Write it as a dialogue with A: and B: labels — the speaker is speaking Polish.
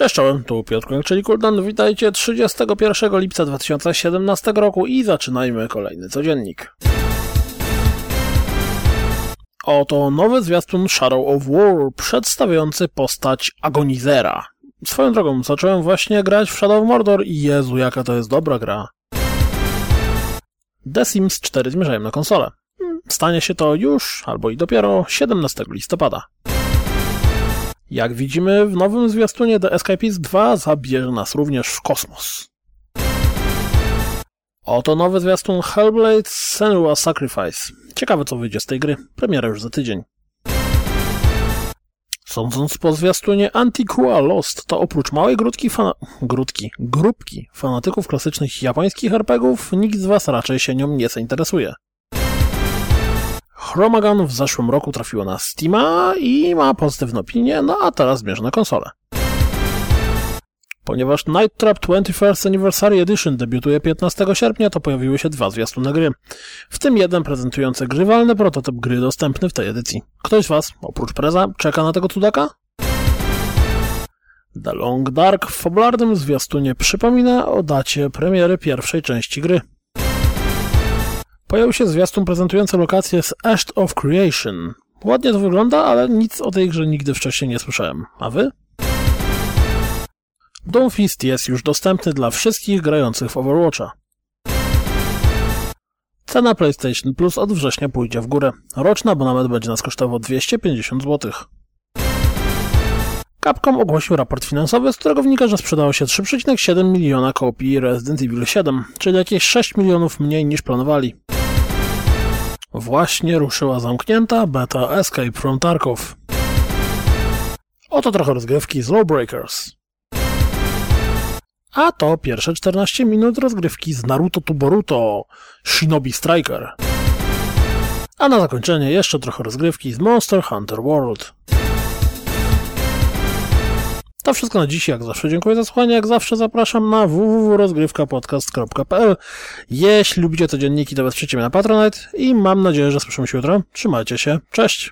A: Cześć czołem, tu Piotr czyli Kuldan. Witajcie 31 lipca 2017 roku i zaczynajmy kolejny codziennik. Oto nowy zwiastun Shadow of War przedstawiający postać Agonizera. Swoją drogą, zacząłem właśnie grać w Shadow of Mordor i Jezu, jaka to jest dobra gra. The Sims 4 zmierzają na konsolę. Stanie się to już, albo i dopiero 17 listopada. Jak widzimy w nowym zwiastunie The Escapist 2 zabierze nas również w kosmos. Oto nowy zwiastun Hellblade Senua Sacrifice. Ciekawe co wyjdzie z tej gry. Premiera już za tydzień. Sądząc po zwiastunie Antiqua Lost, to oprócz małej grudki, fana... grudki, grupki fanatyków klasycznych japońskich RPGów, nikt z was raczej się nią nie zainteresuje. Chromagun w zeszłym roku trafiło na Steama i ma pozytywną opinię, no a teraz zmierza na konsolę. Ponieważ Night Trap 21st Anniversary Edition debiutuje 15 sierpnia, to pojawiły się dwa zwiastuny gry. W tym jeden prezentujący grywalny prototyp gry dostępny w tej edycji. Ktoś z Was, oprócz Preza, czeka na tego cudaka? The Long Dark w fabularnym zwiastunie przypomina o dacie premiery pierwszej części gry. Pojawił się zwiastun prezentujący lokację z Ash of Creation. Ładnie to wygląda, ale nic o tej grze nigdy wcześniej nie słyszałem. A wy? Doomfist jest już dostępny dla wszystkich grających w Overwatcha. Cena PlayStation Plus od września pójdzie w górę. Roczny abonament będzie nas kosztował 250 zł. Capcom ogłosił raport finansowy, z którego wynika, że sprzedało się 3,7 miliona kopii Resident Evil 7, czyli jakieś 6 milionów mniej niż planowali. Właśnie ruszyła zamknięta beta Escape from Tarkov. Oto trochę rozgrywki z Lawbreakers. A to pierwsze 14 minut rozgrywki z Naruto to Boruto Shinobi Striker. A na zakończenie jeszcze trochę rozgrywki z Monster Hunter World. To wszystko na dziś, jak zawsze dziękuję za słuchanie, jak zawsze zapraszam na www.rozgrywkapodcast.pl Jeśli lubicie te dzienniki, to wesprzyjcie mnie na Patronite i mam nadzieję, że słyszymy się jutro. Trzymajcie się, cześć!